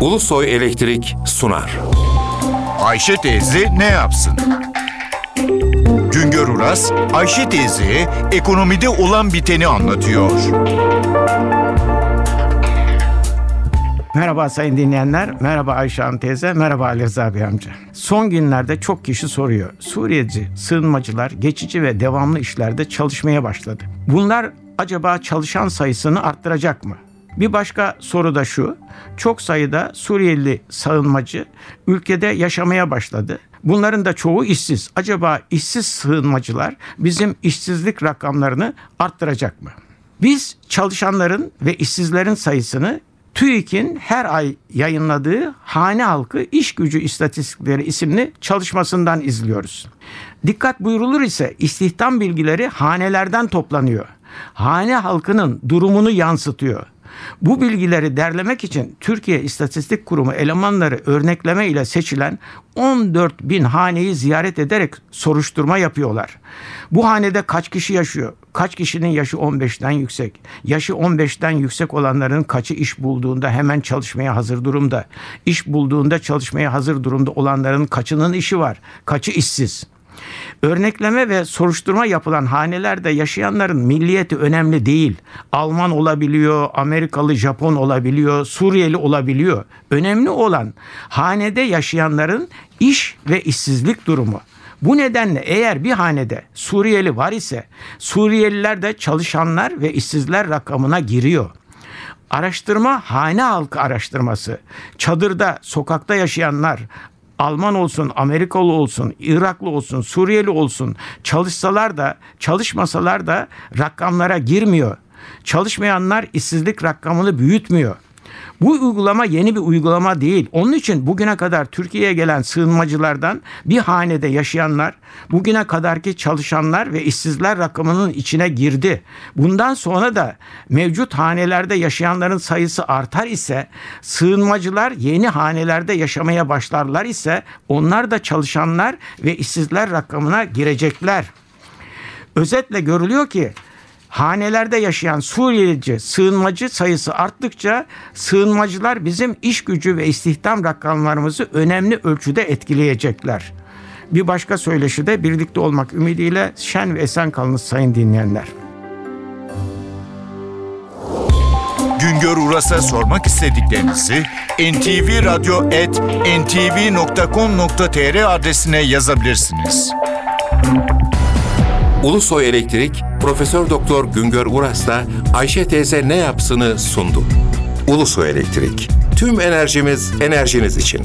Ulusoy Elektrik sunar. Ayşe teyze ne yapsın? Güngör Uras, Ayşe teyze ekonomide olan biteni anlatıyor. Merhaba sayın dinleyenler, merhaba Ayşe Hanım teyze, merhaba Ali Rıza Bey amca. Son günlerde çok kişi soruyor. Suriyeci, sığınmacılar geçici ve devamlı işlerde çalışmaya başladı. Bunlar acaba çalışan sayısını arttıracak mı? Bir başka soru da şu. Çok sayıda Suriyeli sığınmacı ülkede yaşamaya başladı. Bunların da çoğu işsiz. Acaba işsiz sığınmacılar bizim işsizlik rakamlarını arttıracak mı? Biz çalışanların ve işsizlerin sayısını TÜİK'in her ay yayınladığı Hane Halkı İş Gücü İstatistikleri isimli çalışmasından izliyoruz. Dikkat buyurulur ise istihdam bilgileri hanelerden toplanıyor. Hane halkının durumunu yansıtıyor. Bu bilgileri derlemek için Türkiye İstatistik Kurumu elemanları örnekleme ile seçilen 14 bin haneyi ziyaret ederek soruşturma yapıyorlar. Bu hanede kaç kişi yaşıyor? Kaç kişinin yaşı 15'ten yüksek? Yaşı 15'ten yüksek olanların kaçı iş bulduğunda hemen çalışmaya hazır durumda? İş bulduğunda çalışmaya hazır durumda olanların kaçının işi var? Kaçı işsiz? Örnekleme ve soruşturma yapılan hanelerde yaşayanların milliyeti önemli değil. Alman olabiliyor, Amerikalı, Japon olabiliyor, Suriyeli olabiliyor. Önemli olan hanede yaşayanların iş ve işsizlik durumu. Bu nedenle eğer bir hanede Suriyeli var ise Suriyeliler de çalışanlar ve işsizler rakamına giriyor. Araştırma hane halkı araştırması. Çadırda, sokakta yaşayanlar, Alman olsun, Amerikalı olsun, Iraklı olsun, Suriyeli olsun çalışsalar da çalışmasalar da rakamlara girmiyor. Çalışmayanlar işsizlik rakamını büyütmüyor. Bu uygulama yeni bir uygulama değil. Onun için bugüne kadar Türkiye'ye gelen sığınmacılardan bir hanede yaşayanlar, bugüne kadarki çalışanlar ve işsizler rakamının içine girdi. Bundan sonra da mevcut hanelerde yaşayanların sayısı artar ise, sığınmacılar yeni hanelerde yaşamaya başlarlar ise onlar da çalışanlar ve işsizler rakamına girecekler. Özetle görülüyor ki hanelerde yaşayan Suriyelici, sığınmacı sayısı arttıkça sığınmacılar bizim iş gücü ve istihdam rakamlarımızı önemli ölçüde etkileyecekler. Bir başka söyleşi de birlikte olmak ümidiyle şen ve esen kalınız sayın dinleyenler. Güngör Uras'a sormak istediklerinizi ntvradio.ntv.com.tr adresine yazabilirsiniz. Ulusoy Elektrik Profesör Doktor Güngör Uras'la Ayşe teyze ne yapsını sundu. Ulusoy Elektrik. Tüm enerjimiz enerjiniz için.